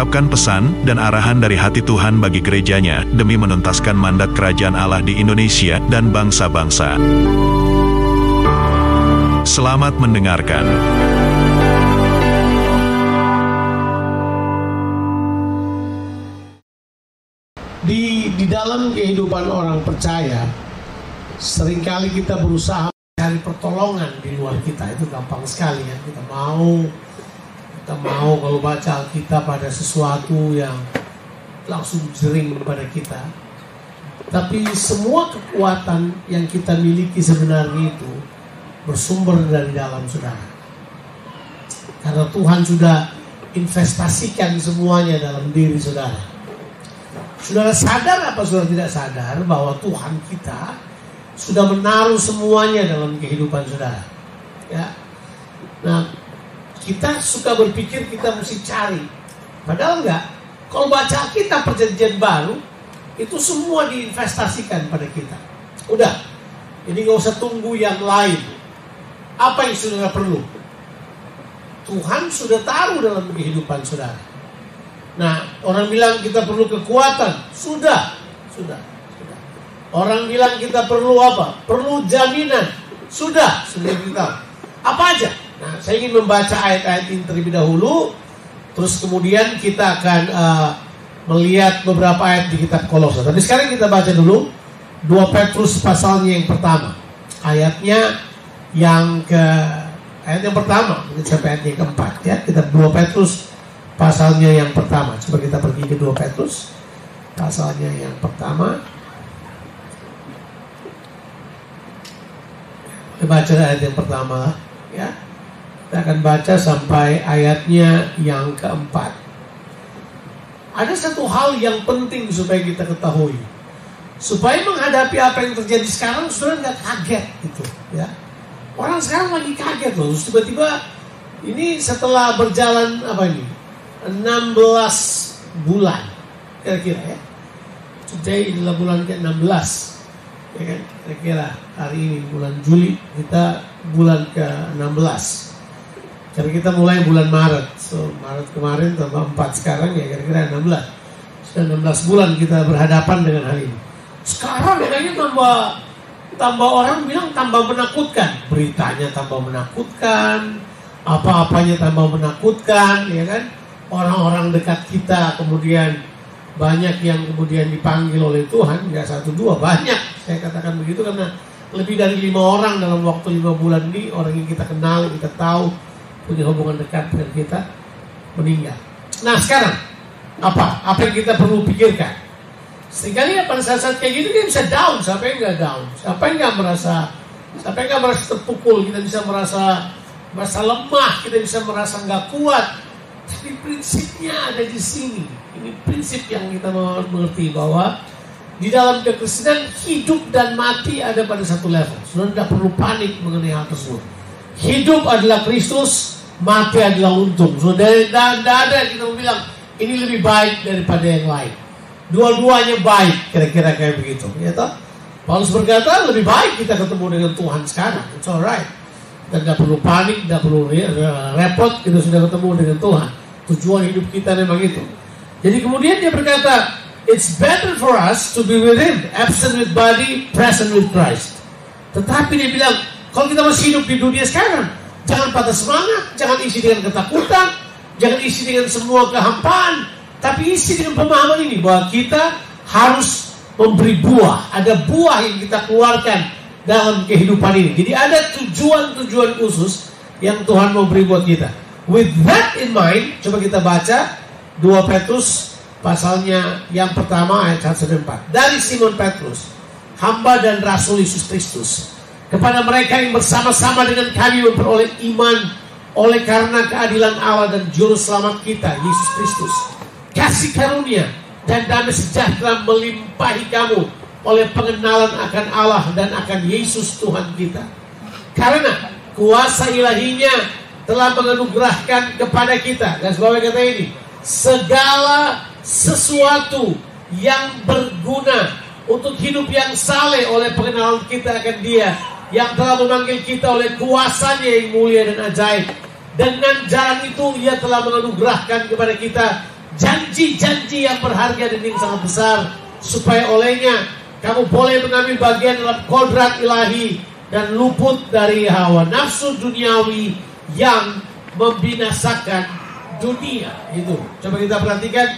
mengungkapkan pesan dan arahan dari hati Tuhan bagi gerejanya demi menuntaskan mandat kerajaan Allah di Indonesia dan bangsa-bangsa. Selamat mendengarkan. Di, di dalam kehidupan orang percaya, sering kali kita berusaha cari pertolongan di luar kita. Itu gampang sekali ya. Kita mau kita mau kalau baca Alkitab pada sesuatu yang langsung sering kepada kita. Tapi semua kekuatan yang kita miliki sebenarnya itu bersumber dari dalam saudara. Karena Tuhan sudah investasikan semuanya dalam diri saudara. Saudara sadar apa saudara tidak sadar bahwa Tuhan kita sudah menaruh semuanya dalam kehidupan saudara. Ya. Nah, kita suka berpikir kita mesti cari. Padahal enggak. Kalau baca kita perjanjian baru, itu semua diinvestasikan pada kita. Udah. Jadi nggak usah tunggu yang lain. Apa yang saudara perlu? Tuhan sudah taruh dalam kehidupan saudara. Nah, orang bilang kita perlu kekuatan. Sudah. Sudah. Sudah. Orang bilang kita perlu apa? Perlu jaminan. Sudah. Sudah kita. Apa aja? Nah, saya ingin membaca ayat-ayat ini terlebih dahulu, terus kemudian kita akan uh, melihat beberapa ayat di kitab Kolose. Tapi sekarang kita baca dulu 2 Petrus pasalnya yang pertama. Ayatnya yang ke ayat yang pertama, mungkin sampai ayat yang keempat ya. Kita 2 Petrus pasalnya yang pertama. Coba kita pergi ke 2 Petrus pasalnya yang pertama. Kita baca ayat yang pertama ya. Kita akan baca sampai ayatnya yang keempat. Ada satu hal yang penting supaya kita ketahui. Supaya menghadapi apa yang terjadi sekarang, sudah nggak kaget gitu, ya. Orang sekarang lagi kaget loh, tiba-tiba ini setelah berjalan apa ini? 16 bulan kira-kira ya. Today adalah bulan ke-16 ya kan kira-kira hari ini bulan Juli kita bulan ke-16 karena kita mulai bulan Maret. So, Maret kemarin tambah 4 sekarang ya kira-kira 16. Sudah 16 bulan kita berhadapan dengan hal ini. Sekarang kayaknya tambah tambah orang bilang tambah menakutkan. Beritanya tambah menakutkan, apa-apanya tambah menakutkan, ya kan? Orang-orang dekat kita kemudian banyak yang kemudian dipanggil oleh Tuhan, nggak satu dua, banyak. Saya katakan begitu karena lebih dari lima orang dalam waktu lima bulan ini orang yang kita kenal, kita tahu, punya hubungan dekat dengan kita meninggal. Nah sekarang apa? Apa yang kita perlu pikirkan? Seringkali ya pada saat-saat kayak gitu kita bisa down, siapa yang nggak down? Siapa yang nggak merasa, siapa yang nggak merasa terpukul? Kita bisa merasa merasa lemah, kita bisa merasa nggak kuat. Tapi prinsipnya ada di sini. Ini prinsip yang kita mengerti bahwa di dalam kekristenan hidup dan mati ada pada satu level. Sudah tidak perlu panik mengenai hal tersebut. Hidup adalah Kristus, mati adalah untung. So, dari, tidak ada kita bilang ini lebih baik daripada yang lain. Dua-duanya baik, kira-kira kayak begitu. Ya toh? Paulus berkata lebih baik kita ketemu dengan Tuhan sekarang. It's alright. Dan tidak perlu panik, tidak perlu repot, kita sudah ketemu dengan Tuhan. Tujuan hidup kita memang itu. Jadi kemudian dia berkata, It's better for us to be with Him, absent with body, present with Christ. Tetapi dia bilang, kalau kita masih hidup di dunia sekarang, Jangan patah semangat, jangan isi dengan ketakutan, jangan isi dengan semua kehampaan, tapi isi dengan pemahaman ini bahwa kita harus memberi buah. Ada buah yang kita keluarkan dalam kehidupan ini. Jadi ada tujuan-tujuan khusus yang Tuhan mau beri buat kita. With that in mind, coba kita baca 2 Petrus pasalnya yang pertama ayat 1 4. Dari Simon Petrus, hamba dan rasul Yesus Kristus kepada mereka yang bersama-sama dengan kami memperoleh iman oleh karena keadilan Allah dan juru selamat kita Yesus Kristus kasih karunia dan damai sejahtera melimpahi kamu oleh pengenalan akan Allah dan akan Yesus Tuhan kita. Karena kuasa ilahinya telah menganugerahkan kepada kita. Dan sebab kata ini, segala sesuatu yang berguna untuk hidup yang saleh oleh pengenalan kita akan dia yang telah memanggil kita oleh kuasanya yang mulia dan ajaib. Dengan jalan itu ia telah menganugerahkan kepada kita janji-janji yang berharga dan yang sangat besar supaya olehnya kamu boleh mengambil bagian dalam kodrat ilahi dan luput dari hawa nafsu duniawi yang membinasakan dunia itu. Coba kita perhatikan,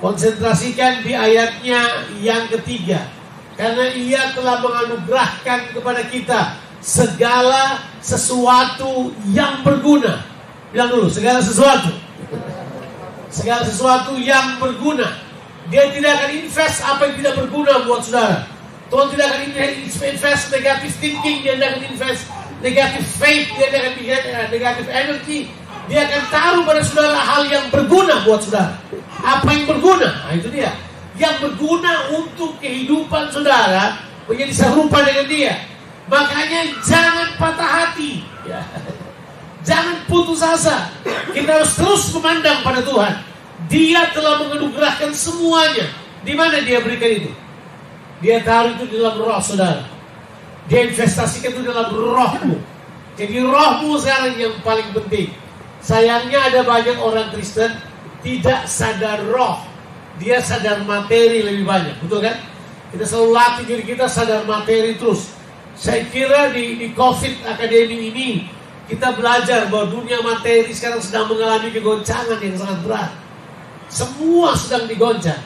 konsentrasikan di ayatnya yang ketiga. Karena ia telah menganugerahkan kepada kita segala sesuatu yang berguna. Bilang dulu, segala sesuatu. Segala sesuatu yang berguna. Dia tidak akan invest apa yang tidak berguna buat saudara. Tuhan tidak akan invest negative thinking, dia tidak akan invest negative faith, dia tidak akan invest negative energy. Dia akan taruh pada saudara hal yang berguna buat saudara. Apa yang berguna? Nah itu dia. Yang berguna untuk kehidupan saudara menjadi serupa dengan dia. Makanya jangan patah hati. Ya. Jangan putus asa. Kita harus terus memandang pada Tuhan. Dia telah menganugerahkan semuanya. Di mana dia berikan itu? Dia taruh itu dalam roh saudara. Dia investasikan itu dalam rohmu. Jadi rohmu sekarang yang paling penting. Sayangnya ada banyak orang Kristen tidak sadar roh. Dia sadar materi lebih banyak. Betul kan? Kita selalu latih diri kita sadar materi terus. Saya kira di, di COVID Academy ini kita belajar bahwa dunia materi sekarang sedang mengalami kegoncangan yang sangat berat. Semua sedang digoncang.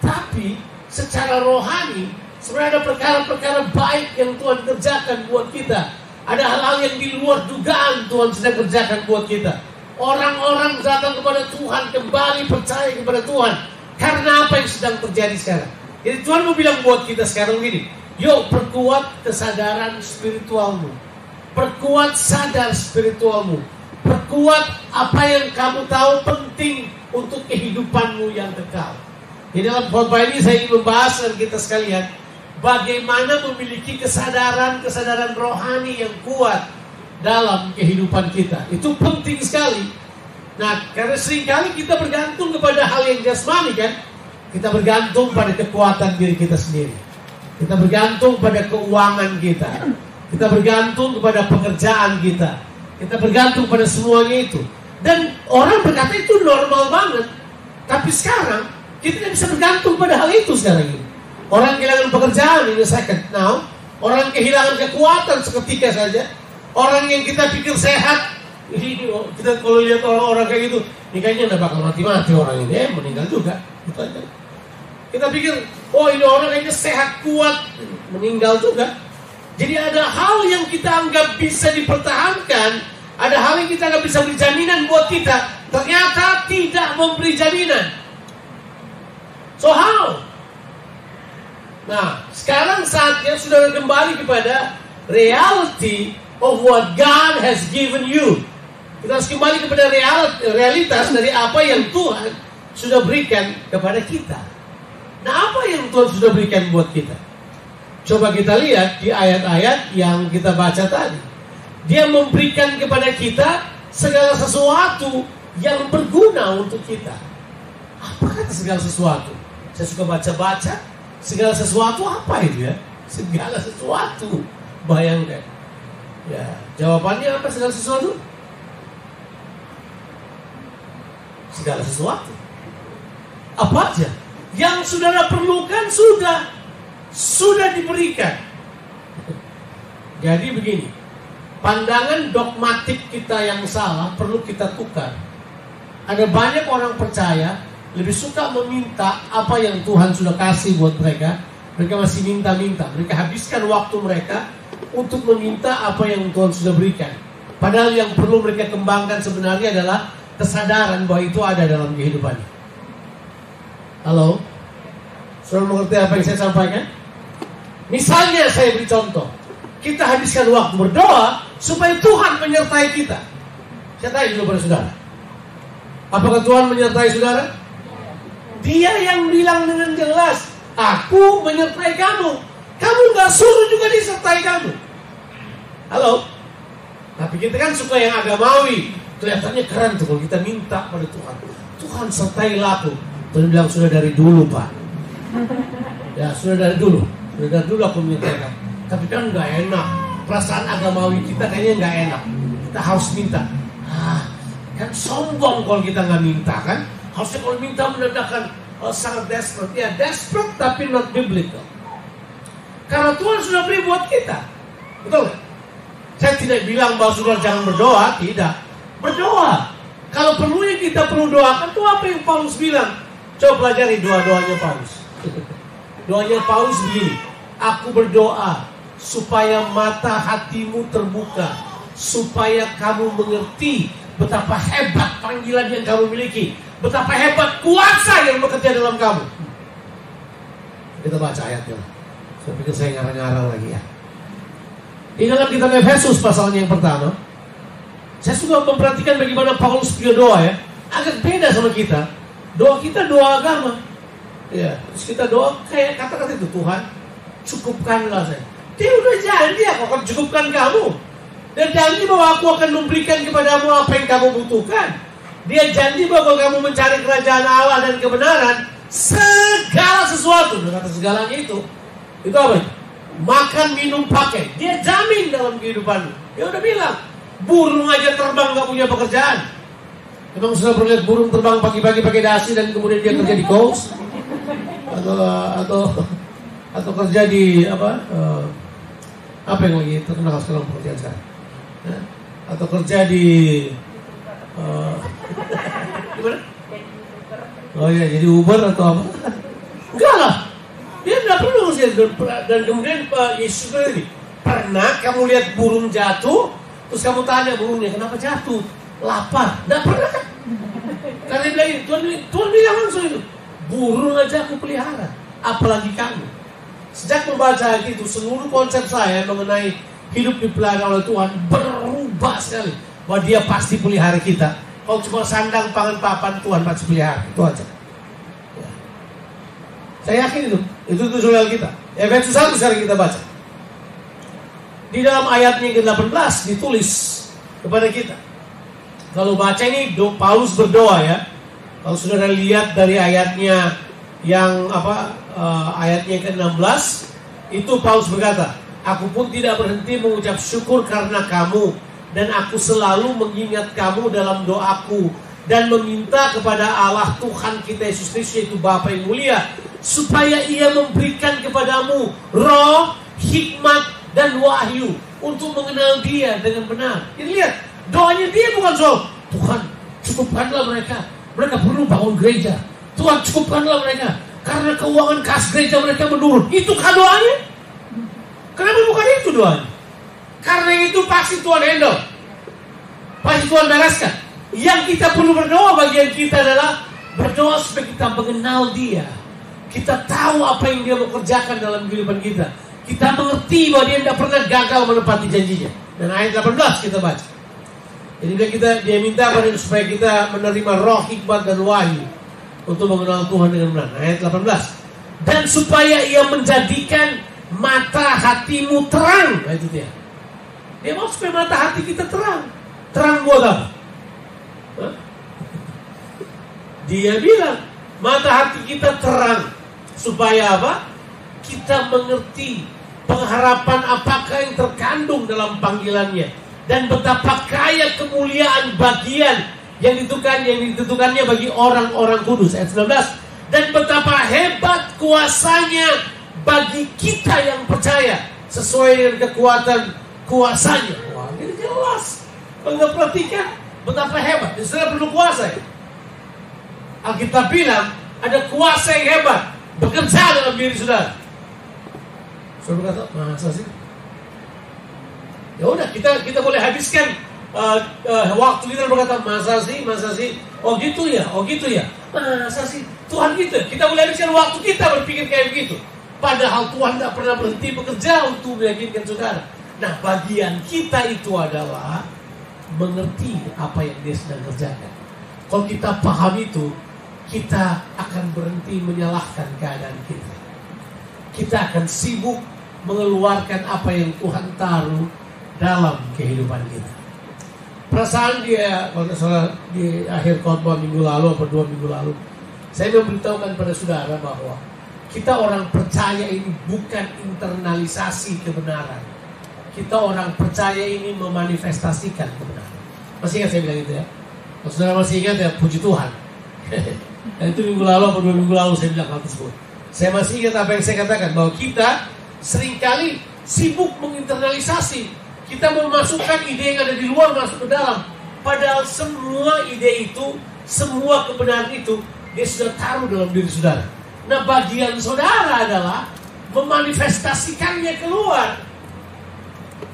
Tapi secara rohani sebenarnya ada perkara-perkara baik yang Tuhan kerjakan buat kita. Ada hal-hal yang di luar dugaan Tuhan sedang kerjakan buat kita. Orang-orang datang kepada Tuhan kembali percaya kepada Tuhan karena apa yang sedang terjadi sekarang. Jadi Tuhan mau bilang buat kita sekarang gini, yuk perkuat kesadaran spiritualmu. Perkuat sadar spiritualmu. Perkuat apa yang kamu tahu penting untuk kehidupanmu yang kekal. Di dalam khotbah ini saya ingin membahas dengan kita sekalian bagaimana memiliki kesadaran-kesadaran rohani yang kuat dalam kehidupan kita. Itu penting sekali. Nah, karena sering kali kita bergantung kepada hal yang jasmani kan? Kita bergantung pada kekuatan diri kita sendiri. Kita bergantung pada keuangan kita. Kita bergantung kepada pekerjaan kita. Kita bergantung pada semuanya itu. Dan orang berkata itu normal banget. Tapi sekarang kita tidak bisa bergantung pada hal itu sekarang ini. Orang kehilangan pekerjaan ini second now. Orang kehilangan kekuatan seketika saja. Orang yang kita pikir sehat, ini kita kalau lihat orang-orang kayak gitu, ini kayaknya udah bakal mati-mati orang ini, eh, meninggal juga. Gitu aja. Kita pikir, oh ini orang kayaknya sehat, kuat, meninggal juga. Jadi ada hal yang kita anggap bisa dipertahankan, ada hal yang kita anggap bisa beri jaminan buat kita, ternyata tidak memberi jaminan. So how? Nah, sekarang saatnya sudah kembali kepada reality of what God has given you. Kita harus kembali kepada realitas dari apa yang Tuhan sudah berikan kepada kita. Nah, apa yang Tuhan sudah berikan buat kita? Coba kita lihat di ayat-ayat yang kita baca tadi. Dia memberikan kepada kita segala sesuatu yang berguna untuk kita. Apa kata segala sesuatu? Saya suka baca-baca. Segala sesuatu apa itu ya? Segala sesuatu. Bayangkan. Ya, jawabannya apa segala sesuatu? Segala sesuatu. Apa aja? Yang saudara perlukan sudah sudah diberikan. Jadi begini, pandangan dogmatik kita yang salah perlu kita tukar. Ada banyak orang percaya lebih suka meminta apa yang Tuhan sudah kasih buat mereka. Mereka masih minta-minta. Mereka habiskan waktu mereka untuk meminta apa yang Tuhan sudah berikan. Padahal yang perlu mereka kembangkan sebenarnya adalah kesadaran bahwa itu ada dalam kehidupannya. Halo? Sudah mengerti apa yang saya sampaikan? Misalnya saya beri contoh. Kita habiskan waktu berdoa supaya Tuhan menyertai kita. Saya tanya dulu pada saudara. Apakah Tuhan menyertai saudara? Dia yang bilang dengan jelas, Aku menyertai kamu. Kamu nggak suruh juga disertai kamu. Halo? Tapi kita kan suka yang agamawi. Kelihatannya keren tuh kalau kita minta pada Tuhan. Tuhan sertailah aku. Tuhan bilang sudah dari dulu pak. Ya sudah dari dulu. Sudah dari dulu aku menyertai kamu. Tapi kan nggak enak. Perasaan agamawi kita kayaknya nggak enak. Kita harus minta. Ah, kan sombong kalau kita nggak minta kan. Harusnya kalau minta menandakan oh, sangat desperate. Ya desperate tapi not biblical. Karena Tuhan sudah beri buat kita. Betul nggak? Saya tidak bilang bahwa saudara jangan berdoa, tidak. Berdoa. Kalau perlunya kita perlu doakan, itu apa yang Paulus bilang? Coba pelajari doa-doanya Paulus. Doanya Paulus begini. Aku berdoa supaya mata hatimu terbuka. Supaya kamu mengerti betapa hebat panggilan yang kamu miliki. Betapa hebat kuasa yang bekerja dalam kamu. Kita baca ayatnya. Saya pikir saya ngarang-ngarang lagi ya. Di dalam kitab Efesus pasalnya yang pertama, saya suka memperhatikan bagaimana Paulus punya doa ya. Agak beda sama kita. Doa kita doa agama. Ya, terus kita doa kayak kata-kata itu Tuhan, cukupkanlah saya. Dia udah janji aku akan cukupkan kamu. Dan janji bahwa aku akan memberikan kepadamu apa yang kamu butuhkan. Dia janji bahwa kamu mencari kerajaan Allah dan kebenaran, segala sesuatu, dengan kata segalanya itu, itu apa? Makan, minum, pakai. Dia jamin dalam kehidupanmu. Dia udah bilang, burung aja terbang gak punya pekerjaan. Emang sudah pernah lihat burung terbang pagi-pagi pakai dasi dan kemudian dia kerja di coast? Atau atau atau kerja di apa? Uh, apa yang lagi terkenal sekarang pekerjaan sekarang? Ya? Atau kerja di uh? Oh ya, jadi Uber atau apa? Enggak lah. Dia tidak perlu dan kemudian Pak Yesus ini pernah kamu lihat burung jatuh terus kamu tanya burungnya kenapa jatuh? Lapar. Tidak pernah. Kan karena dia bilang Tuhan, Tuhan bilang langsung itu. Burung aja aku pelihara apalagi kamu. Sejak membaca itu seluruh konsep saya mengenai hidup dipelihara oleh Tuhan berubah sekali. Bahwa dia pasti pelihara kita. Kalau cuma sandang pangan papan Tuhan pasti pelihara. Itu aja. Saya yakin itu. Itu tujuan kita. Efesus 1 sekarang kita baca. Di dalam ayatnya ke-18 ditulis kepada kita. Kalau baca ini Paulus berdoa ya. Kalau saudara lihat dari ayatnya yang apa uh, ayatnya ke-16 itu Paulus berkata, Aku pun tidak berhenti mengucap syukur karena kamu dan aku selalu mengingat kamu dalam doaku dan meminta kepada Allah Tuhan kita Yesus Kristus yaitu Bapa yang mulia supaya ia memberikan kepadamu roh, hikmat dan wahyu untuk mengenal dia dengan benar. Ini lihat, doanya dia bukan soal Tuhan cukupkanlah mereka. Mereka perlu bangun gereja. Tuhan cukupkanlah mereka karena keuangan kas gereja mereka menurun. Itu kan doanya? Kenapa bukan itu doanya? Karena itu pasti Tuhan handle. Pasti Tuhan bereskan. Yang kita perlu berdoa bagian kita adalah berdoa supaya kita mengenal dia kita tahu apa yang dia mau kerjakan dalam kehidupan kita. Kita mengerti bahwa dia tidak pernah gagal menepati janjinya. Dan ayat 18 kita baca. Jadi dia kita dia minta pada supaya kita menerima roh hikmat dan wahyu untuk mengenal Tuhan dengan benar. Ayat 18. Dan supaya ia menjadikan mata hatimu terang. Nah, itu dia. Dia mau supaya mata hati kita terang. Terang buat apa? Dia bilang mata hati kita terang Supaya apa? Kita mengerti pengharapan apakah yang terkandung dalam panggilannya? Dan betapa kaya kemuliaan bagian yang ditentukan yang ditentukannya bagi orang-orang kudus. Ayat 19 dan betapa hebat kuasanya bagi kita yang percaya sesuai dengan kekuatan kuasanya. Wah ini jelas. Kalau betapa hebat. Israel perlu kuasa ya. Alkitab bilang ada kuasa yang hebat bekerja dalam diri saudara. Saudara berkata, masa sih? Ya udah kita kita boleh habiskan uh, uh, waktu kita berkata masa sih, masa sih? Oh gitu ya, oh gitu ya. Masa sih? Tuhan gitu. Kita boleh habiskan waktu kita berpikir kayak begitu. Padahal Tuhan tidak pernah berhenti bekerja untuk meyakinkan saudara. Nah bagian kita itu adalah mengerti apa yang dia sedang kerjakan. Kalau kita paham itu, kita akan berhenti menyalahkan keadaan kita. kita akan sibuk mengeluarkan apa yang Tuhan taruh dalam kehidupan kita. Perasaan dia, kalau salah di akhir khotbah minggu lalu atau dua minggu lalu, saya memberitahukan pada saudara bahwa kita orang percaya ini bukan internalisasi kebenaran. Kita orang percaya ini memanifestasikan kebenaran. Masih ingat saya bilang itu ya? Kalau saudara masih ingat ya, puji Tuhan. Dan itu minggu lalu atau dua minggu lalu saya bilang hal tersebut. Saya masih ingat apa yang saya katakan bahwa kita sering kali sibuk menginternalisasi. Kita memasukkan ide yang ada di luar masuk ke dalam. Padahal semua ide itu, semua kebenaran itu dia sudah taruh dalam diri saudara. Nah bagian saudara adalah memanifestasikannya keluar.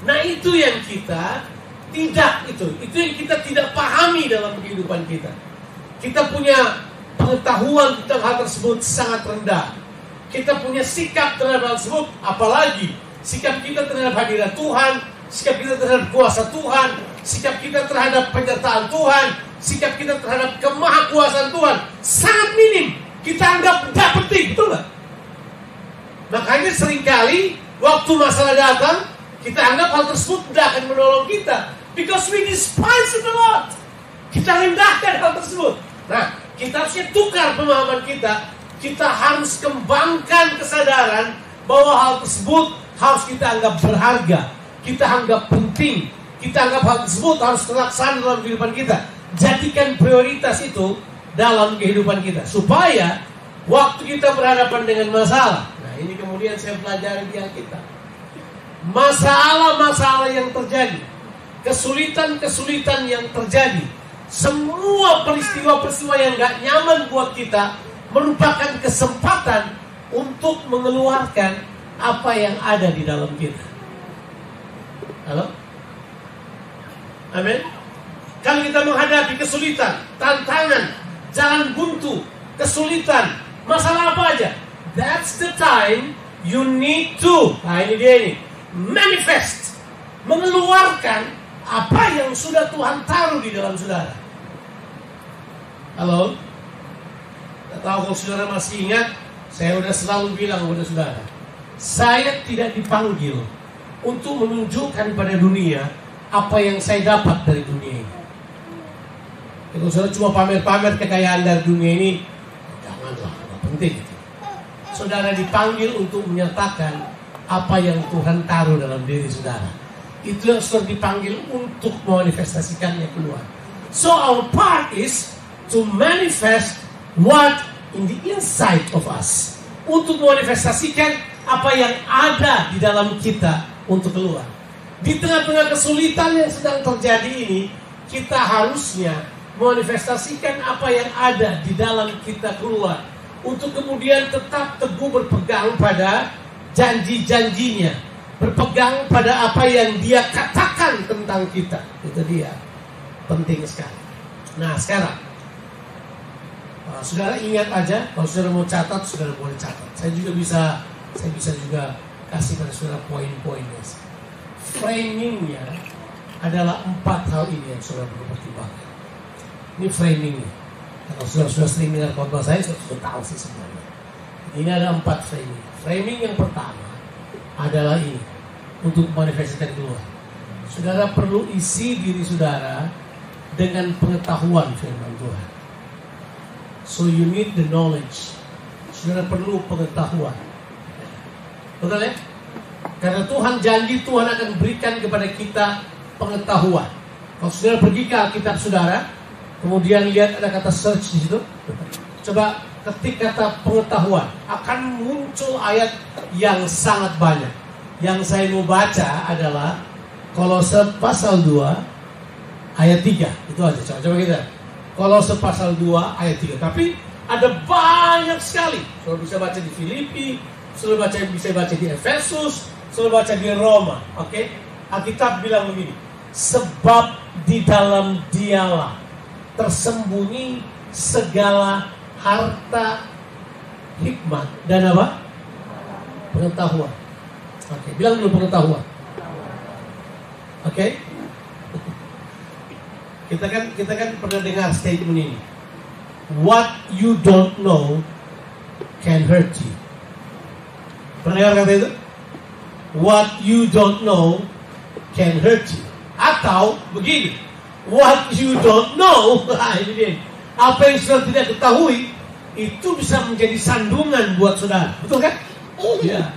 Nah itu yang kita tidak itu. Itu yang kita tidak pahami dalam kehidupan kita. Kita punya pengetahuan tentang hal tersebut sangat rendah. Kita punya sikap terhadap hal tersebut, apalagi sikap kita terhadap hadirat Tuhan, sikap kita terhadap kuasa Tuhan, sikap kita terhadap penyertaan Tuhan, sikap kita terhadap kemahakuasaan Tuhan sangat minim. Kita anggap tidak penting, betul nggak? Makanya sering kali waktu masalah datang, kita anggap hal tersebut tidak akan menolong kita. Because we despise it a lot. Kita rendahkan hal tersebut. Nah, kita harusnya tukar pemahaman kita. Kita harus kembangkan kesadaran bahwa hal tersebut harus kita anggap berharga. Kita anggap penting. Kita anggap hal tersebut harus terlaksana dalam kehidupan kita. Jadikan prioritas itu dalam kehidupan kita. Supaya waktu kita berhadapan dengan masalah. Nah ini kemudian saya pelajari di Alkitab. Masalah-masalah yang terjadi. Kesulitan-kesulitan yang terjadi. Semua peristiwa-peristiwa yang gak nyaman buat kita merupakan kesempatan untuk mengeluarkan apa yang ada di dalam kita. Halo? Amin. Kalau kita menghadapi kesulitan, tantangan, jalan buntu, kesulitan, masalah apa aja, that's the time you need to. Nah ini dia ini, manifest, mengeluarkan apa yang sudah Tuhan taruh di dalam saudara. Halo? Tidak tahu kalau saudara masih ingat, saya sudah selalu bilang kepada saudara, saya tidak dipanggil untuk menunjukkan pada dunia apa yang saya dapat dari dunia ini. Kalau saudara cuma pamer-pamer kekayaan dari dunia ini, janganlah, tidak penting. Saudara dipanggil untuk menyatakan apa yang Tuhan taruh dalam diri saudara. Itu yang saudara dipanggil untuk memanifestasikannya keluar. So our part is to manifest what in the inside of us. Untuk memanifestasikan apa yang ada di dalam kita untuk keluar. Di tengah-tengah kesulitan yang sedang terjadi ini, kita harusnya manifestasikan apa yang ada di dalam kita keluar. Untuk kemudian tetap teguh berpegang pada janji-janjinya. Berpegang pada apa yang dia katakan tentang kita. Itu dia. Penting sekali. Nah sekarang. Uh, saudara ingat aja, kalau saudara mau catat, saudara boleh catat. Saya juga bisa, saya bisa juga kasih pada saudara poin-poinnya. Framingnya adalah empat hal ini yang saudara perlu pertimbangkan. Ini framingnya. Kalau sudah sudah sering dengar khotbah saya, saya sudah tahu sih sebenarnya. Ini ada empat framing. Framing yang pertama adalah ini untuk manifestasikan keluar. Saudara perlu isi diri saudara dengan pengetahuan firman Tuhan. So you need the knowledge. Saudara perlu pengetahuan. Betul ya? Karena Tuhan janji Tuhan akan berikan kepada kita pengetahuan. Kalau saudara pergi ke Alkitab saudara, kemudian lihat ada kata search di situ, coba ketik kata pengetahuan, akan muncul ayat yang sangat banyak. Yang saya mau baca adalah Kolose pasal 2 ayat 3. Itu aja, coba, coba kita. Kolose pasal 2 ayat 3. Tapi ada banyak sekali. Saudara bisa baca di Filipi, saudara baca bisa baca di Efesus, saudara baca di Roma. Oke? Okay? Alkitab bilang begini, sebab di dalam dialah tersembunyi segala harta hikmat dan apa? Pengetahuan. Oke, okay, bilang dulu pengetahuan. Oke? Okay? Kita kan kita kan pernah dengar statement ini. What you don't know can hurt you. Pernah dengar kata itu? What you don't know can hurt you. Atau begini, what you don't know, ini dia. Apa yang saudara tidak ketahui, itu bisa menjadi sandungan buat saudara. Betul kan? Iya.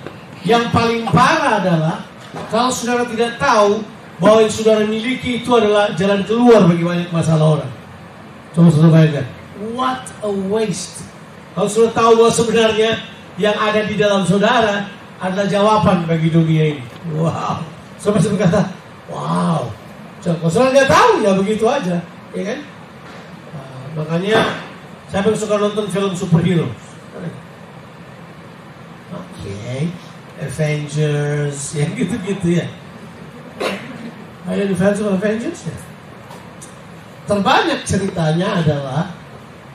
Yang paling parah adalah kalau saudara tidak tahu bahwa yang saudara miliki itu adalah jalan keluar bagi banyak masalah orang. Coba saudara bayangkan. What a waste. Kalau saudara tahu bahwa sebenarnya yang ada di dalam saudara adalah jawaban bagi dunia ini. Wow. Saudara pasti berkata, wow. Kalau saudara nggak tahu ya begitu aja, ya kan? Nah, makanya siapa yang suka nonton film superhero? Oke, Avengers, yang gitu-gitu ya. Ayo di fans of Avengers ya. Terbanyak ceritanya adalah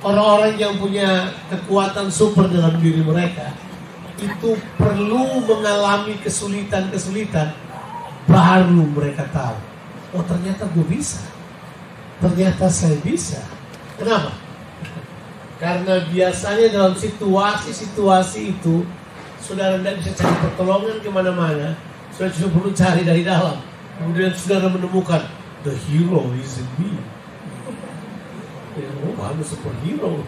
orang-orang yang punya kekuatan super dalam diri mereka itu perlu mengalami kesulitan-kesulitan baru mereka tahu. Oh ternyata gue bisa. Ternyata saya bisa. Kenapa? Karena biasanya dalam situasi-situasi itu saudara tidak bisa cari pertolongan ke mana-mana. Saudara cuma perlu cari dari dalam. Kemudian saudara menemukan the hero is in me. Oh, I'm a superhero.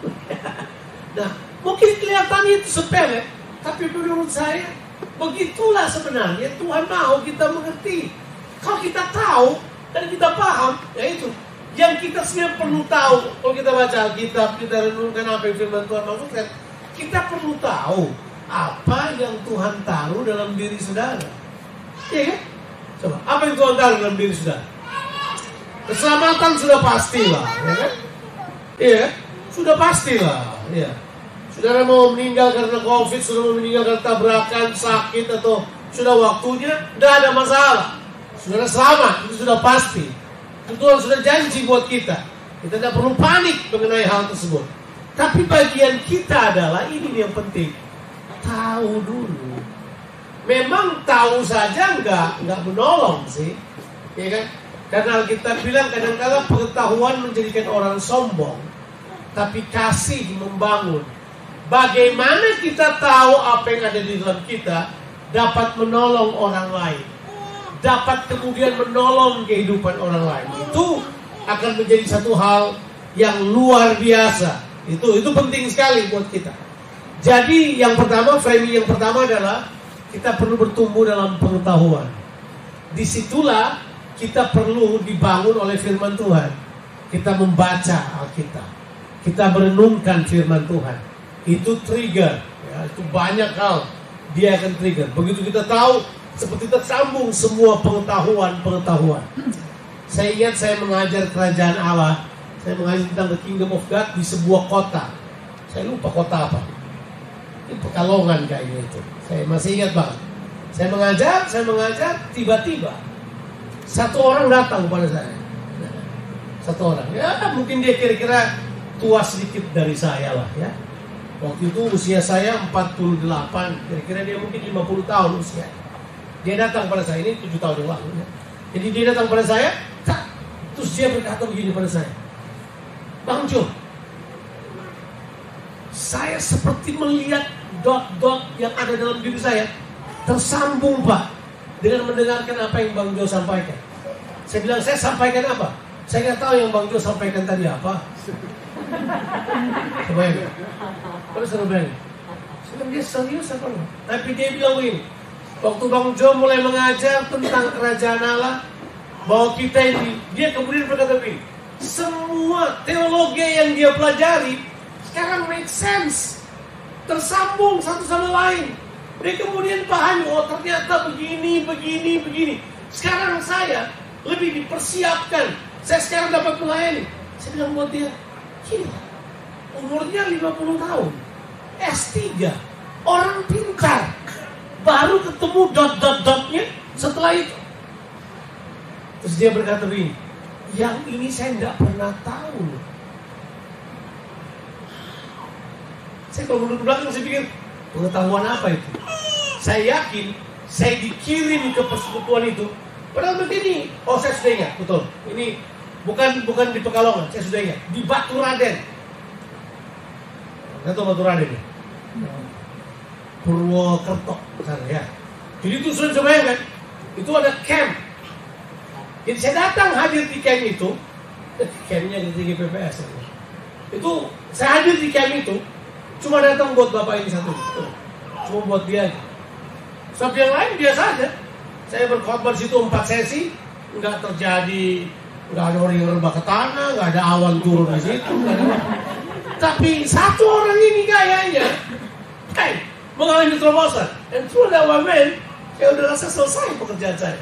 nah, mungkin kelihatannya itu sepele, tapi menurut saya begitulah sebenarnya Tuhan mau kita mengerti. Kalau kita tahu dan kita paham, ya itu yang kita sebenarnya perlu tahu. Kalau kita baca Alkitab, kita renungkan apa yang firman Tuhan maksudkan, kita perlu tahu apa yang Tuhan taruh dalam diri saudara. Iya kan? Coba, apa yang Tuhan taruh dalam diri saudara? Keselamatan sudah pasti lah, ya kan? Iya, sudah pasti lah. Iya. Saudara mau meninggal karena COVID, sudah mau meninggal karena tabrakan, sakit atau sudah waktunya, tidak ada masalah. Saudara selamat, itu sudah pasti. Tuhan sudah janji buat kita. Kita tidak perlu panik mengenai hal tersebut. Tapi bagian kita adalah ini yang penting. Tahu dulu. Memang tahu saja nggak nggak menolong sih, ya kan? Karena kita bilang kadang-kadang pengetahuan menjadikan orang sombong, tapi kasih membangun. Bagaimana kita tahu apa yang ada di dalam kita dapat menolong orang lain, dapat kemudian menolong kehidupan orang lain. Itu akan menjadi satu hal yang luar biasa. Itu itu penting sekali buat kita. Jadi yang pertama, framing yang pertama adalah kita perlu bertumbuh dalam pengetahuan. Di situlah kita perlu dibangun oleh firman Tuhan. Kita membaca Alkitab. Kita merenungkan firman Tuhan. Itu trigger. Ya, itu banyak hal. Dia akan trigger. Begitu kita tahu, seperti tersambung semua pengetahuan-pengetahuan. Saya ingat saya mengajar kerajaan Allah. Saya mengajar tentang the kingdom of God di sebuah kota. Saya lupa kota apa. Ini Pekalongan kayaknya itu. Saya masih ingat banget. Saya mengajar, saya mengajar, tiba-tiba satu orang datang kepada saya. Satu orang. Ya mungkin dia kira-kira tua sedikit dari saya lah ya. Waktu itu usia saya 48, kira-kira dia mungkin 50 tahun usia. Dia datang pada saya, ini 7 tahun yang lalu ya. Jadi dia datang pada saya, tak, terus dia berkata begini pada saya. Bang Jo, saya seperti melihat dot-dot yang ada dalam diri saya tersambung pak dengan mendengarkan apa yang Bang Jo sampaikan. Saya bilang, saya sampaikan apa? Saya nggak tahu yang Bang Jo sampaikan tadi apa. Kalau saya bilang, saya dia serius apa enggak? Tapi dia bilang begini, waktu Bang Jo mulai mengajar tentang kerajaan Allah, bahwa kita ini, dia kemudian berkata begini, semua teologi yang dia pelajari sekarang make sense, tersambung satu sama lain. Dia kemudian paham, oh ternyata begini, begini, begini. Sekarang saya lebih dipersiapkan. Saya sekarang dapat melayani. Saya bilang buat dia, gila, umurnya 50 tahun, S3, orang pintar, baru ketemu dot-dot-dotnya setelah itu. Terus dia berkata begini, yang ini saya tidak pernah tahu. Saya kalau menurut belakang saya pikir, pengetahuan apa itu? Saya yakin saya dikirim ke persekutuan itu. Padahal begini, oh saya sudah ingat, betul. Ini bukan bukan di Pekalongan, saya sudah ingat. Di Batu Raden. Nggak tahu Batu Raden ya? Purwokerto. Sana, ya. Jadi itu sudah bisa bayangkan, itu ada camp. Jadi saya datang hadir di camp itu, eh, campnya di tinggi ya. Itu saya hadir di camp itu, cuma datang buat bapak ini satu, cuma buat dia aja. Sebab yang lain biasa aja. Saya berkhotbah situ empat sesi, nggak terjadi, nggak ada orang yang rebah ke tanah, nggak ada awan turun di situ. Tapi satu orang ini kayaknya, hey, mengalami terobosan. Dan through that one man, saya udah rasa selesai pekerjaan saya.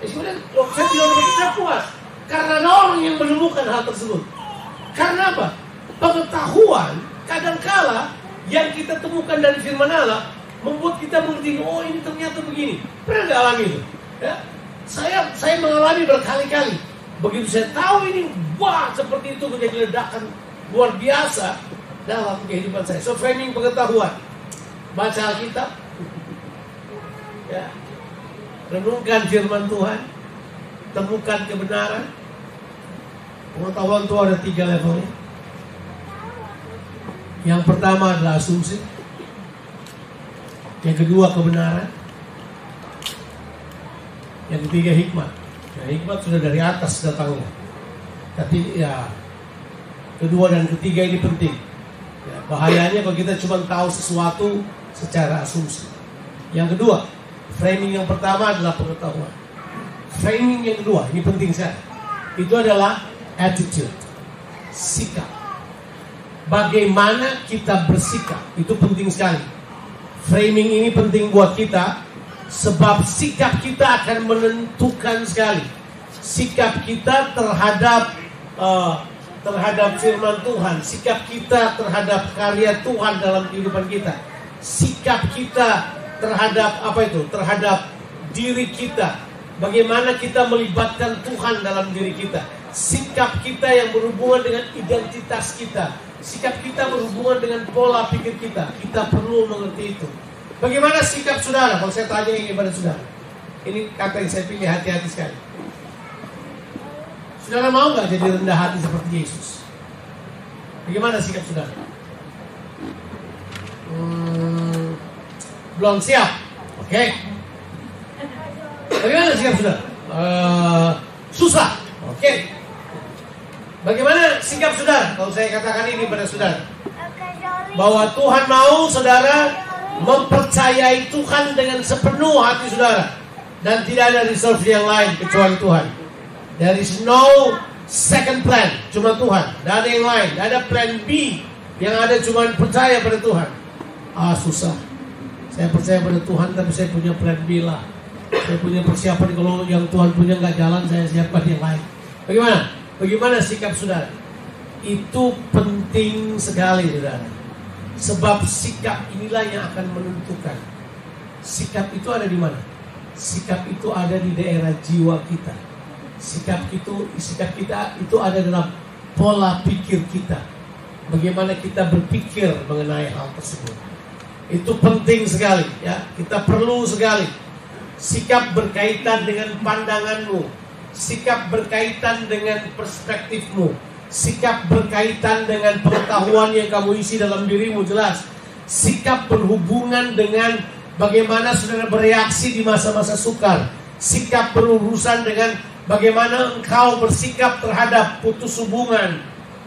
Ya, waktu saya tidak saya puas. Karena orang yang menemukan hal tersebut. Karena apa? Pengetahuan kadangkala yang kita temukan dari firman Allah membuat kita mengerti, oh ini ternyata begini. Pernah nggak alami itu? Ya? Saya saya mengalami berkali-kali. Begitu saya tahu ini, wah seperti itu menjadi ledakan luar biasa dalam kehidupan saya. So framing pengetahuan, baca Alkitab, ya, renungkan firman Tuhan, temukan kebenaran. Pengetahuan itu ada tiga levelnya. Yang pertama adalah asumsi. Yang kedua kebenaran. Yang ketiga hikmat. Ya, hikmat sudah dari atas datangnya. Tapi ya kedua dan ketiga ini penting. Ya, bahayanya kalau kita cuma tahu sesuatu secara asumsi. Yang kedua, framing yang pertama adalah pengetahuan. Framing yang kedua, ini penting sekali. Itu adalah attitude, sikap. Bagaimana kita bersikap, itu penting sekali. Framing ini penting buat kita, sebab sikap kita akan menentukan sekali. Sikap kita terhadap uh, terhadap firman Tuhan, sikap kita terhadap karya Tuhan dalam kehidupan kita, sikap kita terhadap apa itu? Terhadap diri kita. Bagaimana kita melibatkan Tuhan dalam diri kita. Sikap kita yang berhubungan dengan identitas kita. Sikap kita berhubungan dengan pola pikir kita. Kita perlu mengerti itu. Bagaimana sikap saudara? Kalau saya tanya ini pada saudara. Ini kata yang saya pilih hati-hati sekali. Saudara mau nggak jadi rendah hati seperti Yesus? Bagaimana sikap saudara? Hmm, belum siap. Oke. Bagaimana sikap saudara? Eh, susah. Oke. Bagaimana sikap saudara? Kalau saya katakan ini pada saudara. Bahwa Tuhan mau saudara mempercayai Tuhan dengan sepenuh hati saudara. Dan tidak ada reserve yang lain kecuali Tuhan. There is no second plan, cuma Tuhan. Tidak ada yang lain, tidak ada plan B. Yang ada cuma percaya pada Tuhan. Ah susah. Saya percaya pada Tuhan, tapi saya punya plan B lah. Saya punya persiapan kalau yang Tuhan punya nggak jalan, saya siapkan yang lain. Bagaimana? Bagaimana sikap saudara? Itu penting sekali, saudara. Sebab sikap inilah yang akan menentukan. Sikap itu ada di mana? Sikap itu ada di daerah jiwa kita. Sikap itu, sikap kita itu ada dalam pola pikir kita. Bagaimana kita berpikir mengenai hal tersebut. Itu penting sekali, ya. Kita perlu sekali. Sikap berkaitan dengan pandanganmu, sikap berkaitan dengan perspektifmu, sikap berkaitan dengan pengetahuan yang kamu isi dalam dirimu jelas. Sikap berhubungan dengan bagaimana saudara bereaksi di masa-masa sukar. Sikap berurusan dengan bagaimana engkau bersikap terhadap putus hubungan,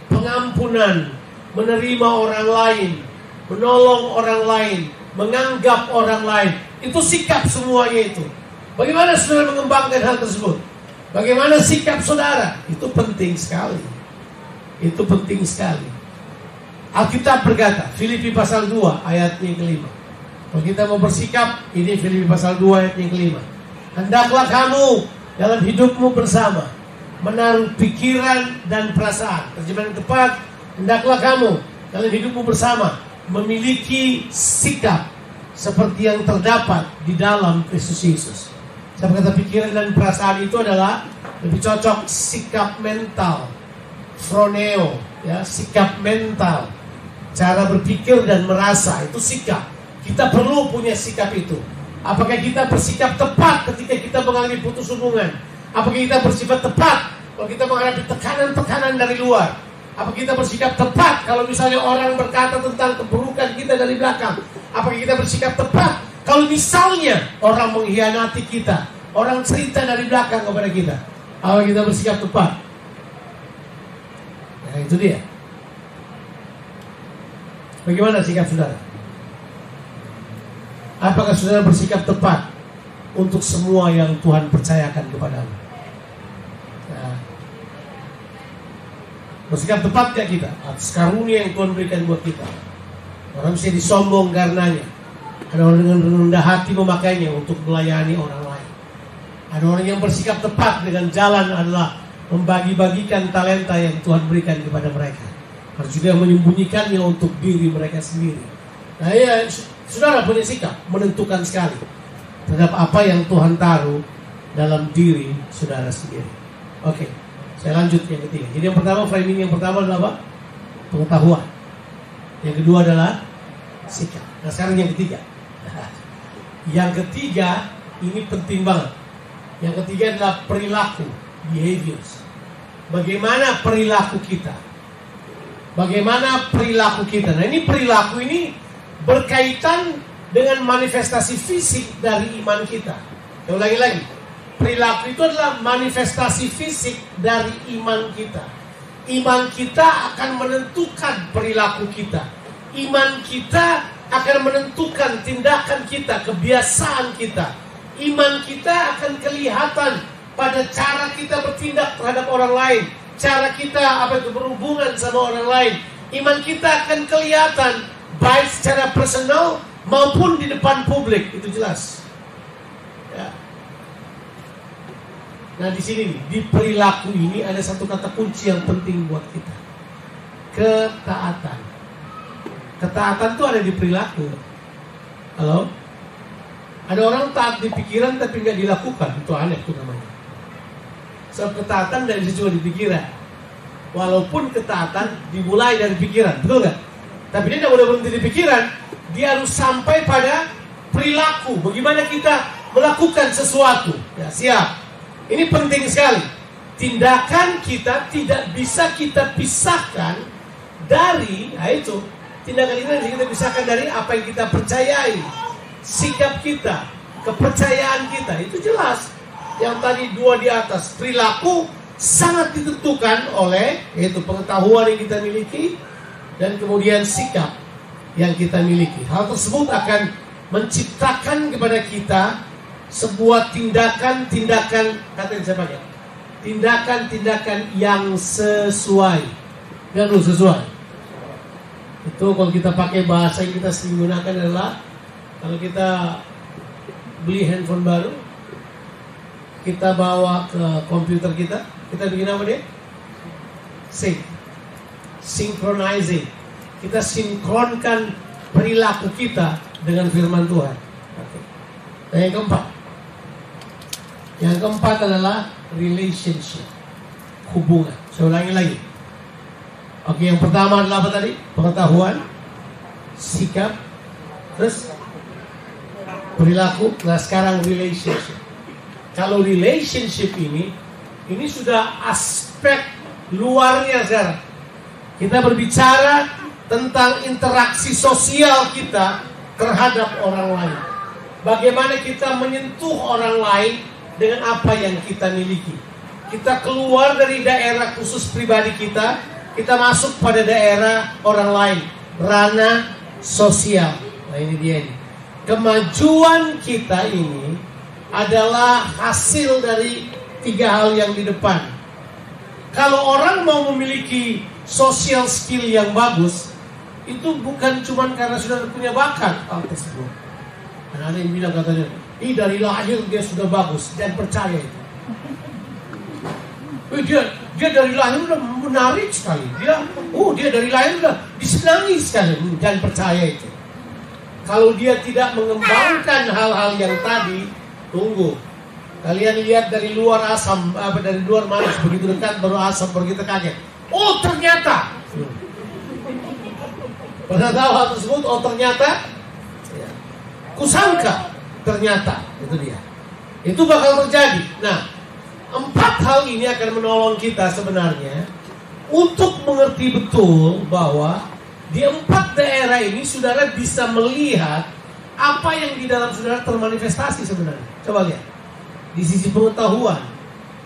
pengampunan, menerima orang lain, menolong orang lain, menganggap orang lain. Itu sikap semuanya itu. Bagaimana saudara mengembangkan hal tersebut? Bagaimana sikap saudara? Itu penting sekali. Itu penting sekali. Alkitab berkata, Filipi pasal 2 ayat yang kelima. Kalau kita mau bersikap, ini Filipi pasal 2 ayat yang kelima. Hendaklah kamu dalam hidupmu bersama menaruh pikiran dan perasaan. Terjemahan tepat, hendaklah kamu dalam hidupmu bersama memiliki sikap seperti yang terdapat di dalam Kristus Yesus. Saya berkata pikiran dan perasaan itu adalah lebih cocok sikap mental, froneo, ya sikap mental, cara berpikir dan merasa itu sikap. Kita perlu punya sikap itu. Apakah kita bersikap tepat ketika kita mengalami putus hubungan? Apakah kita bersifat tepat kalau kita menghadapi tekanan-tekanan dari luar? Apa kita bersikap tepat kalau misalnya orang berkata tentang keburukan kita dari belakang? Apakah kita bersikap tepat Kalau misalnya orang mengkhianati kita, orang cerita dari belakang kepada kita, apa kita bersikap tepat? Nah, itu dia. Bagaimana sikap saudara? Apakah saudara bersikap tepat untuk semua yang Tuhan percayakan kepadamu? Nah, bersikap tepat gak kita atas karunia yang Tuhan berikan buat kita? Orang bisa disombong karenanya. Ada orang dengan rendah hati memakainya untuk melayani orang. Ada orang yang bersikap tepat dengan jalan adalah membagi-bagikan talenta yang Tuhan berikan kepada mereka. Harus juga menyembunyikannya untuk diri mereka sendiri. Nah ya, saudara punya sikap menentukan sekali terhadap apa yang Tuhan taruh dalam diri saudara sendiri. Oke, saya lanjut yang ketiga. Jadi yang pertama framing yang pertama adalah apa? Pengetahuan. Yang kedua adalah sikap. Nah sekarang yang ketiga. Yang ketiga ini penting banget. Yang ketiga adalah perilaku, behaviors. Bagaimana perilaku kita? Bagaimana perilaku kita? Nah ini perilaku ini berkaitan dengan manifestasi fisik dari iman kita. Saya ulangi lagi. Perilaku itu adalah manifestasi fisik dari iman kita. Iman kita akan menentukan perilaku kita. Iman kita akan menentukan tindakan kita, kebiasaan kita. Iman kita akan kelihatan pada cara kita bertindak terhadap orang lain, cara kita apa itu berhubungan sama orang lain. Iman kita akan kelihatan baik secara personal maupun di depan publik, itu jelas. Ya. Nah di sini di perilaku ini ada satu kata kunci yang penting buat kita. Ketaatan. Ketaatan itu ada di perilaku. Halo? Ada orang taat di pikiran tapi nggak dilakukan. Itu aneh itu namanya. Sebab ketaatan dari cuma di pikiran. Walaupun ketaatan dimulai dari pikiran, betul nggak? Tapi dia tidak boleh berhenti di pikiran. Dia harus sampai pada perilaku. Bagaimana kita melakukan sesuatu. Ya, siap. Ini penting sekali. Tindakan kita tidak bisa kita pisahkan dari, nah itu, tindakan ini kita pisahkan dari apa yang kita percayai, sikap kita, kepercayaan kita. Itu jelas. Yang tadi dua di atas, perilaku sangat ditentukan oleh yaitu pengetahuan yang kita miliki dan kemudian sikap yang kita miliki. Hal tersebut akan menciptakan kepada kita sebuah tindakan-tindakan kata yang saya pakai tindakan-tindakan yang sesuai dan sesuai itu kalau kita pakai bahasa yang kita sering gunakan adalah kalau kita beli handphone baru kita bawa ke komputer kita kita bikin apa dia? Sync synchronizing. Kita sinkronkan perilaku kita dengan firman Tuhan. Dan yang keempat. Yang keempat adalah relationship. Hubungan. Saya ulangi lagi. Oke, yang pertama adalah apa tadi? Pengetahuan, sikap, terus perilaku. Nah, sekarang relationship. Kalau relationship ini, ini sudah aspek luarnya sekarang. Kita berbicara tentang interaksi sosial kita terhadap orang lain. Bagaimana kita menyentuh orang lain dengan apa yang kita miliki. Kita keluar dari daerah khusus pribadi kita, kita masuk pada daerah orang lain, ranah sosial. Nah ini dia ini. Kemajuan kita ini adalah hasil dari tiga hal yang di depan. Kalau orang mau memiliki social skill yang bagus, itu bukan cuma karena sudah punya bakat hal tersebut. Dan ada yang bilang katanya, ini dari lahir dia sudah bagus dan percaya itu. Dia dia dari lahir udah menarik sekali. Dia, oh dia dari lahir udah disenangi sekali dan percaya itu. Kalau dia tidak mengembangkan hal-hal yang tadi, tunggu. Kalian lihat dari luar asam, apa dari luar manis begitu dekat baru asam begitu kaget. Oh ternyata. Pernah tahu hal tersebut? Oh ternyata. Ya. Kusangka ternyata itu dia. Itu bakal terjadi. Nah, Empat hal ini akan menolong kita sebenarnya untuk mengerti betul bahwa di empat daerah ini saudara bisa melihat Apa yang di dalam saudara termanifestasi sebenarnya? Coba lihat. Di sisi pengetahuan.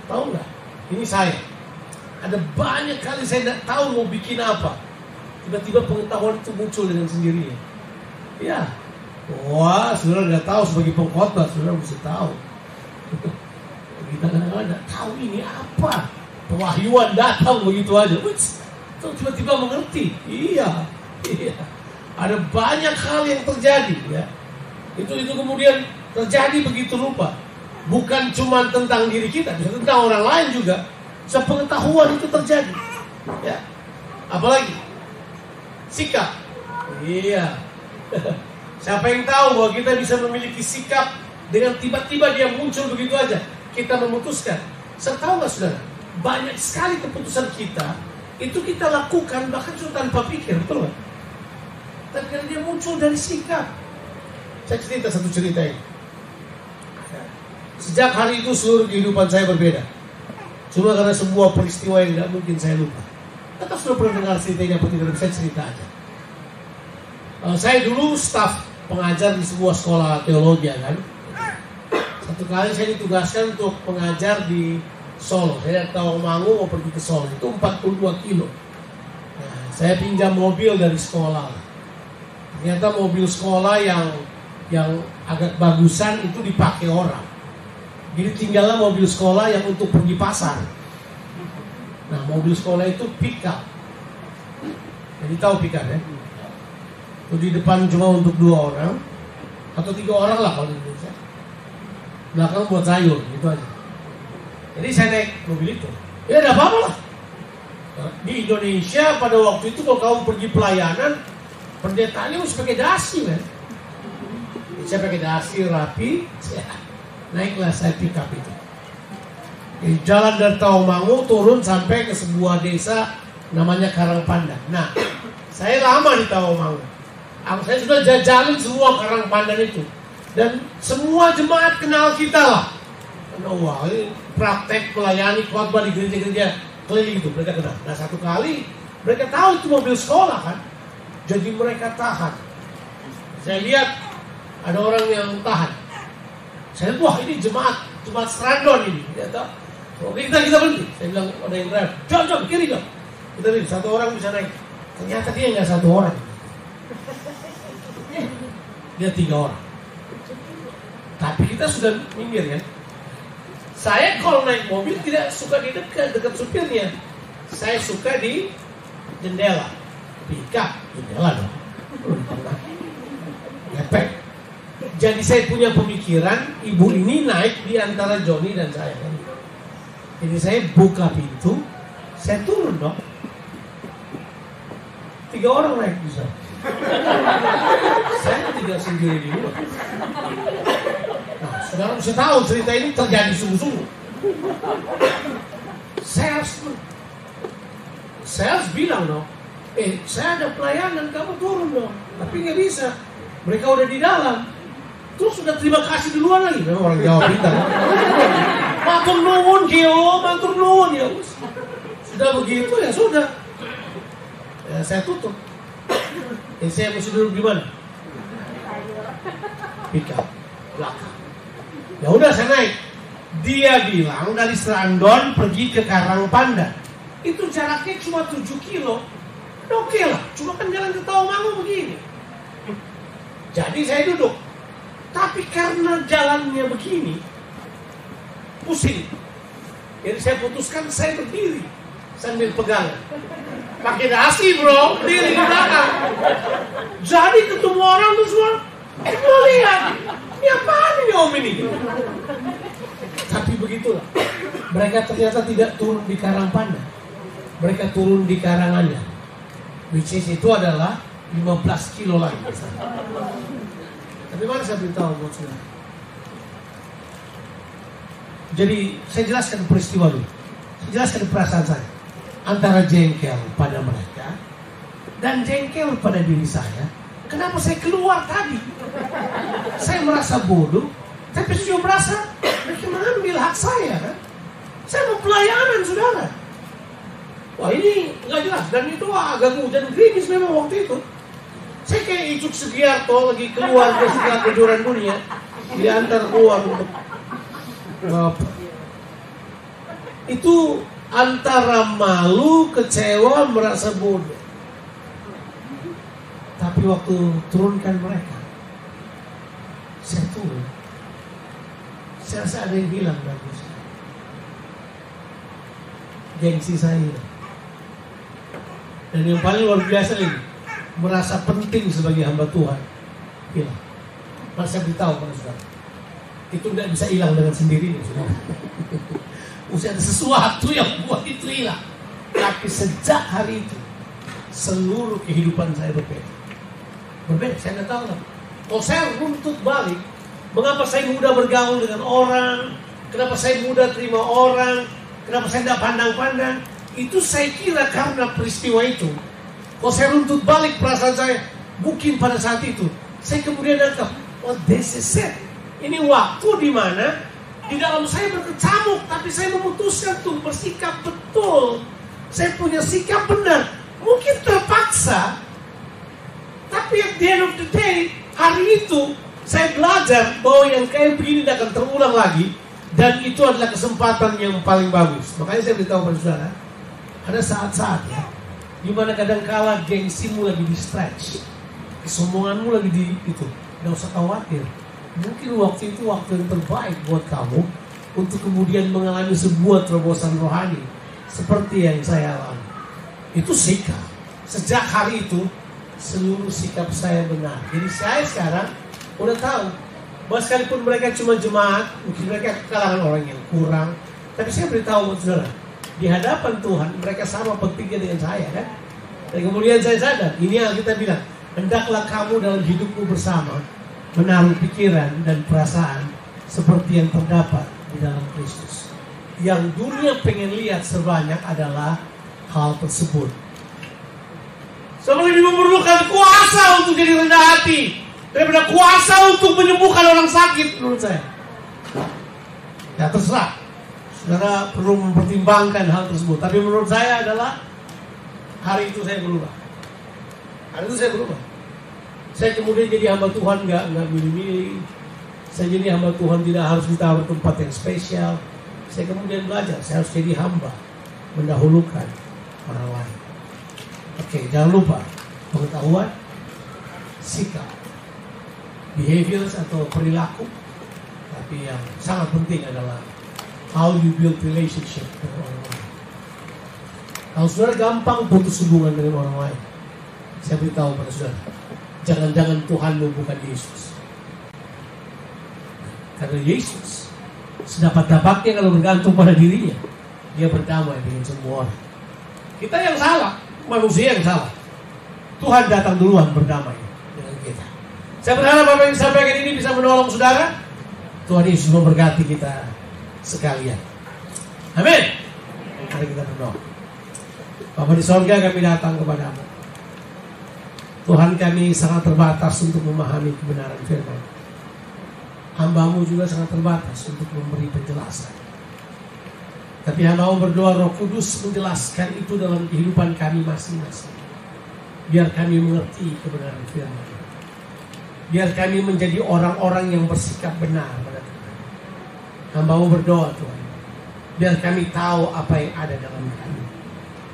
Tahu nggak? Ini saya. Ada banyak kali saya tidak tahu mau bikin apa. Tiba-tiba pengetahuan itu muncul dengan sendirinya. Ya. Wah, saudara nggak tahu sebagai pengkhotbah, saudara mesti tahu. Kita kadang-kadang nggak tahu ini apa. Pewahyuan datang begitu aja. Tiba-tiba mengerti. Iya, iya. Ada banyak hal yang terjadi ya. Itu itu kemudian terjadi begitu rupa. Bukan cuma tentang diri kita, bisa tentang orang lain juga. Sepengetahuan itu terjadi. Ya. Apalagi sikap. Iya. Siapa yang tahu bahwa kita bisa memiliki sikap dengan tiba-tiba dia muncul begitu aja. Kita memutuskan. Tahu nggak saudara? Banyak sekali keputusan kita itu kita lakukan bahkan sudah tanpa pikir, betul nggak? Karena dia muncul dari sikap. Saya cerita satu cerita ini. Sejak hari itu seluruh kehidupan saya berbeda. Cuma karena sebuah peristiwa yang tidak mungkin saya lupa. Tetap sudah pernah dengar cerita ini apa tidak, saya cerita aja. Uh, saya dulu staf pengajar di sebuah sekolah teologi kan. Satu kali saya ditugaskan untuk pengajar di Solo. Saya tahu Mangu mau pergi ke Solo. Itu 42 kilo. Nah, saya pinjam mobil dari sekolah. Ternyata mobil sekolah yang yang agak bagusan itu dipakai orang. Jadi tinggallah mobil sekolah yang untuk pergi pasar. Nah, mobil sekolah itu pick up. Jadi tahu pick up ya? Itu di depan cuma untuk dua orang atau tiga orang lah kalau di Indonesia. Belakang buat sayur gitu aja. Jadi saya naik mobil itu. Ya tidak apa-apa lah. Di Indonesia pada waktu itu kalau kamu pergi pelayanan, pendetaannya harus pakai dasi kan. Saya pakai dasi rapi, naiklah saya pick itu. Di jalan dari Tawamangu turun sampai ke sebuah desa namanya Karangpandan. Nah, saya lama di Tawamangu. Saya sudah jajalin semua Karangpandan itu. Dan semua jemaat kenal kita lah. Wah, ini praktek melayani khotbah di gereja-gereja keliling itu mereka kenal. Nah satu kali mereka tahu itu mobil sekolah kan, jadi mereka tahan. Saya lihat ada orang yang tahan. Saya lihat, wah ini jemaat, jemaat Strandon ini. Tahu. Oke kita kita berhenti. Saya bilang ada yang drive, jom jom kiri jom. Kita lihat satu orang bisa naik. Ternyata dia nggak satu orang. Dia tiga orang. Tapi kita sudah minggir ya. Saya kalau naik mobil tidak suka di dekat dekat supirnya. Saya suka di jendela. Pika jendela dong. Ngepek. Jadi saya punya pemikiran ibu ini naik di antara Joni dan saya. Jadi saya buka pintu, saya turun dong. Tiga orang naik bisa. saya tidak sendiri di luar. Nah, saudara bisa tahu cerita ini terjadi sungguh-sungguh. Saya harus, saya harus bilang dong, eh saya ada pelayanan, kamu turun dong. Tapi nggak bisa, mereka udah di dalam. Terus sudah terima kasih duluan lagi, memang orang Jawa pintar. Matur nuwun kio, matur nuwun ya. Sudah begitu ya sudah. Ya, saya tutup. Eh, saya mesti duduk di mana? Pika, belakang. Ya udah saya naik. Dia bilang dari Serandon pergi ke Karangpandan. Itu jaraknya cuma 7 kilo. Oke lah, cuma kan jalan ke Tawamangu begini. Jadi saya duduk. Tapi karena jalannya begini, pusing. Jadi saya putuskan saya berdiri sambil pegang. Pakai dasi bro, berdiri di belakang. Jadi ketemu orang tuh semua, mau lihat, ini apaan ini om ini? Tapi begitulah. Mereka ternyata tidak turun di Karangpandan. Mereka turun di Karanganyar. Which is itu adalah 15 kilo lagi. Tapi mana saya beritahu buat saudara? Jadi saya jelaskan peristiwa dulu. Saya jelaskan perasaan saya. Antara jengkel pada mereka dan jengkel pada diri saya. Kenapa saya keluar tadi? Saya merasa bodoh, tapi saya merasa mereka mengambil hak saya kan? Saya mau pelayanan saudara. Wah ini nggak jelas dan itu agak hujan gerimis memang waktu itu. Saya kayak Icuk Sugiarto lagi keluar ke setelah kejuaraan dunia, diantar keluar untuk apa? Itu antara malu, kecewa, merasa bodoh. Tapi waktu turunkan mereka, saya turun. Saya rasa ada yang hilang saya. Gengsi saya. Dan yang paling luar biasa lagi, merasa penting sebagai hamba Tuhan. Hilang. Masa saya beritahu pada saudara. Itu tidak bisa hilang dengan sendirinya. Saudara. Mesti ada sesuatu yang buat itu hilang. Tapi sejak hari itu, seluruh kehidupan saya berbeda. Berbeda, saya nggak tahu lah. Kalau saya runtut balik, mengapa saya mudah bergaul dengan orang, kenapa saya mudah terima orang, kenapa saya tidak pandang-pandang, itu saya kira karena peristiwa itu. Kalau saya runtut balik perasaan saya, mungkin pada saat itu, saya kemudian datang, oh this is it. Ini waktu di mana di dalam saya berkecamuk, tapi saya memutuskan tuh bersikap betul. Saya punya sikap benar. Mungkin terpaksa, tapi at the end of the day, hari itu saya belajar bahwa yang kayak begini tidak akan terulang lagi. Dan itu adalah kesempatan yang paling bagus. Makanya saya beritahu pada saudara, ada saat-saat ya, kadang-kala gengsimu lagi di stretch, kesombonganmu lagi di itu, nggak usah khawatir. Mungkin waktu itu waktu yang terbaik buat kamu untuk kemudian mengalami sebuah terobosan rohani seperti yang saya alami. Itu sikap. Sejak hari itu seluruh sikap saya benar. Jadi saya sekarang udah tahu bahwa sekalipun mereka cuma jemaat, mungkin mereka kalangan orang yang kurang, tapi saya beritahu saudara, di hadapan Tuhan mereka sama pentingnya dengan saya kan. Dan kemudian saya sadar, ini yang kita bilang, hendaklah kamu dalam hidupmu bersama menaruh pikiran dan perasaan seperti yang terdapat di dalam Kristus. Yang dunia pengen lihat sebanyak adalah hal tersebut. Seperti memerlukan kuasa untuk jadi rendah hati daripada kuasa untuk menyembuhkan orang sakit menurut saya. Ya terserah. Saudara perlu mempertimbangkan hal tersebut. Tapi menurut saya adalah hari itu saya berubah. Hari itu saya berubah. Saya kemudian jadi hamba Tuhan nggak nggak milih-milih. Saya jadi hamba Tuhan tidak harus ditaruh tempat yang spesial. Saya kemudian belajar, saya harus jadi hamba, mendahulukan orang lain. Oke, jangan lupa pengetahuan, sikap, behaviors atau perilaku. Tapi yang sangat penting adalah how you build relationship dengan orang lain. Kalau saudara gampang putus hubungan dengan orang lain, saya beritahu pada saudara, jangan-jangan Tuhanmu bukan Yesus. Karena Yesus sedapat-dapatnya kalau bergantung pada dirinya, dia berdamai dengan semua orang. Kita yang salah, manusia yang salah. Tuhan datang duluan berdamai dengan kita. Saya berharap apa yang disampaikan ini bisa menolong saudara. Tuhan Yesus memberkati kita sekalian. Amin. Mari kita berdoa. Bapak di sorga kami datang kepadamu. Tuhan kami sangat terbatas untuk memahami kebenaran firman. Hambamu juga sangat terbatas untuk memberi penjelasan. Tapi hambamu berdoa roh kudus menjelaskan itu dalam kehidupan kami masing-masing. Biar kami mengerti kebenaran firman. Biar kami menjadi orang-orang yang bersikap benar Tuhan. Hambamu berdoa Tuhan. Biar kami tahu apa yang ada dalam kami.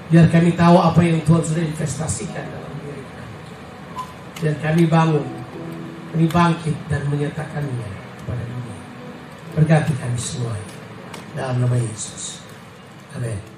Biar kami tahu apa yang Tuhan sudah investasikan dalam diri kami. Biar kami bangun, kami bangkit dan menyatakannya kepada dunia. Berkati kami semua dalam nama Yesus. Amin.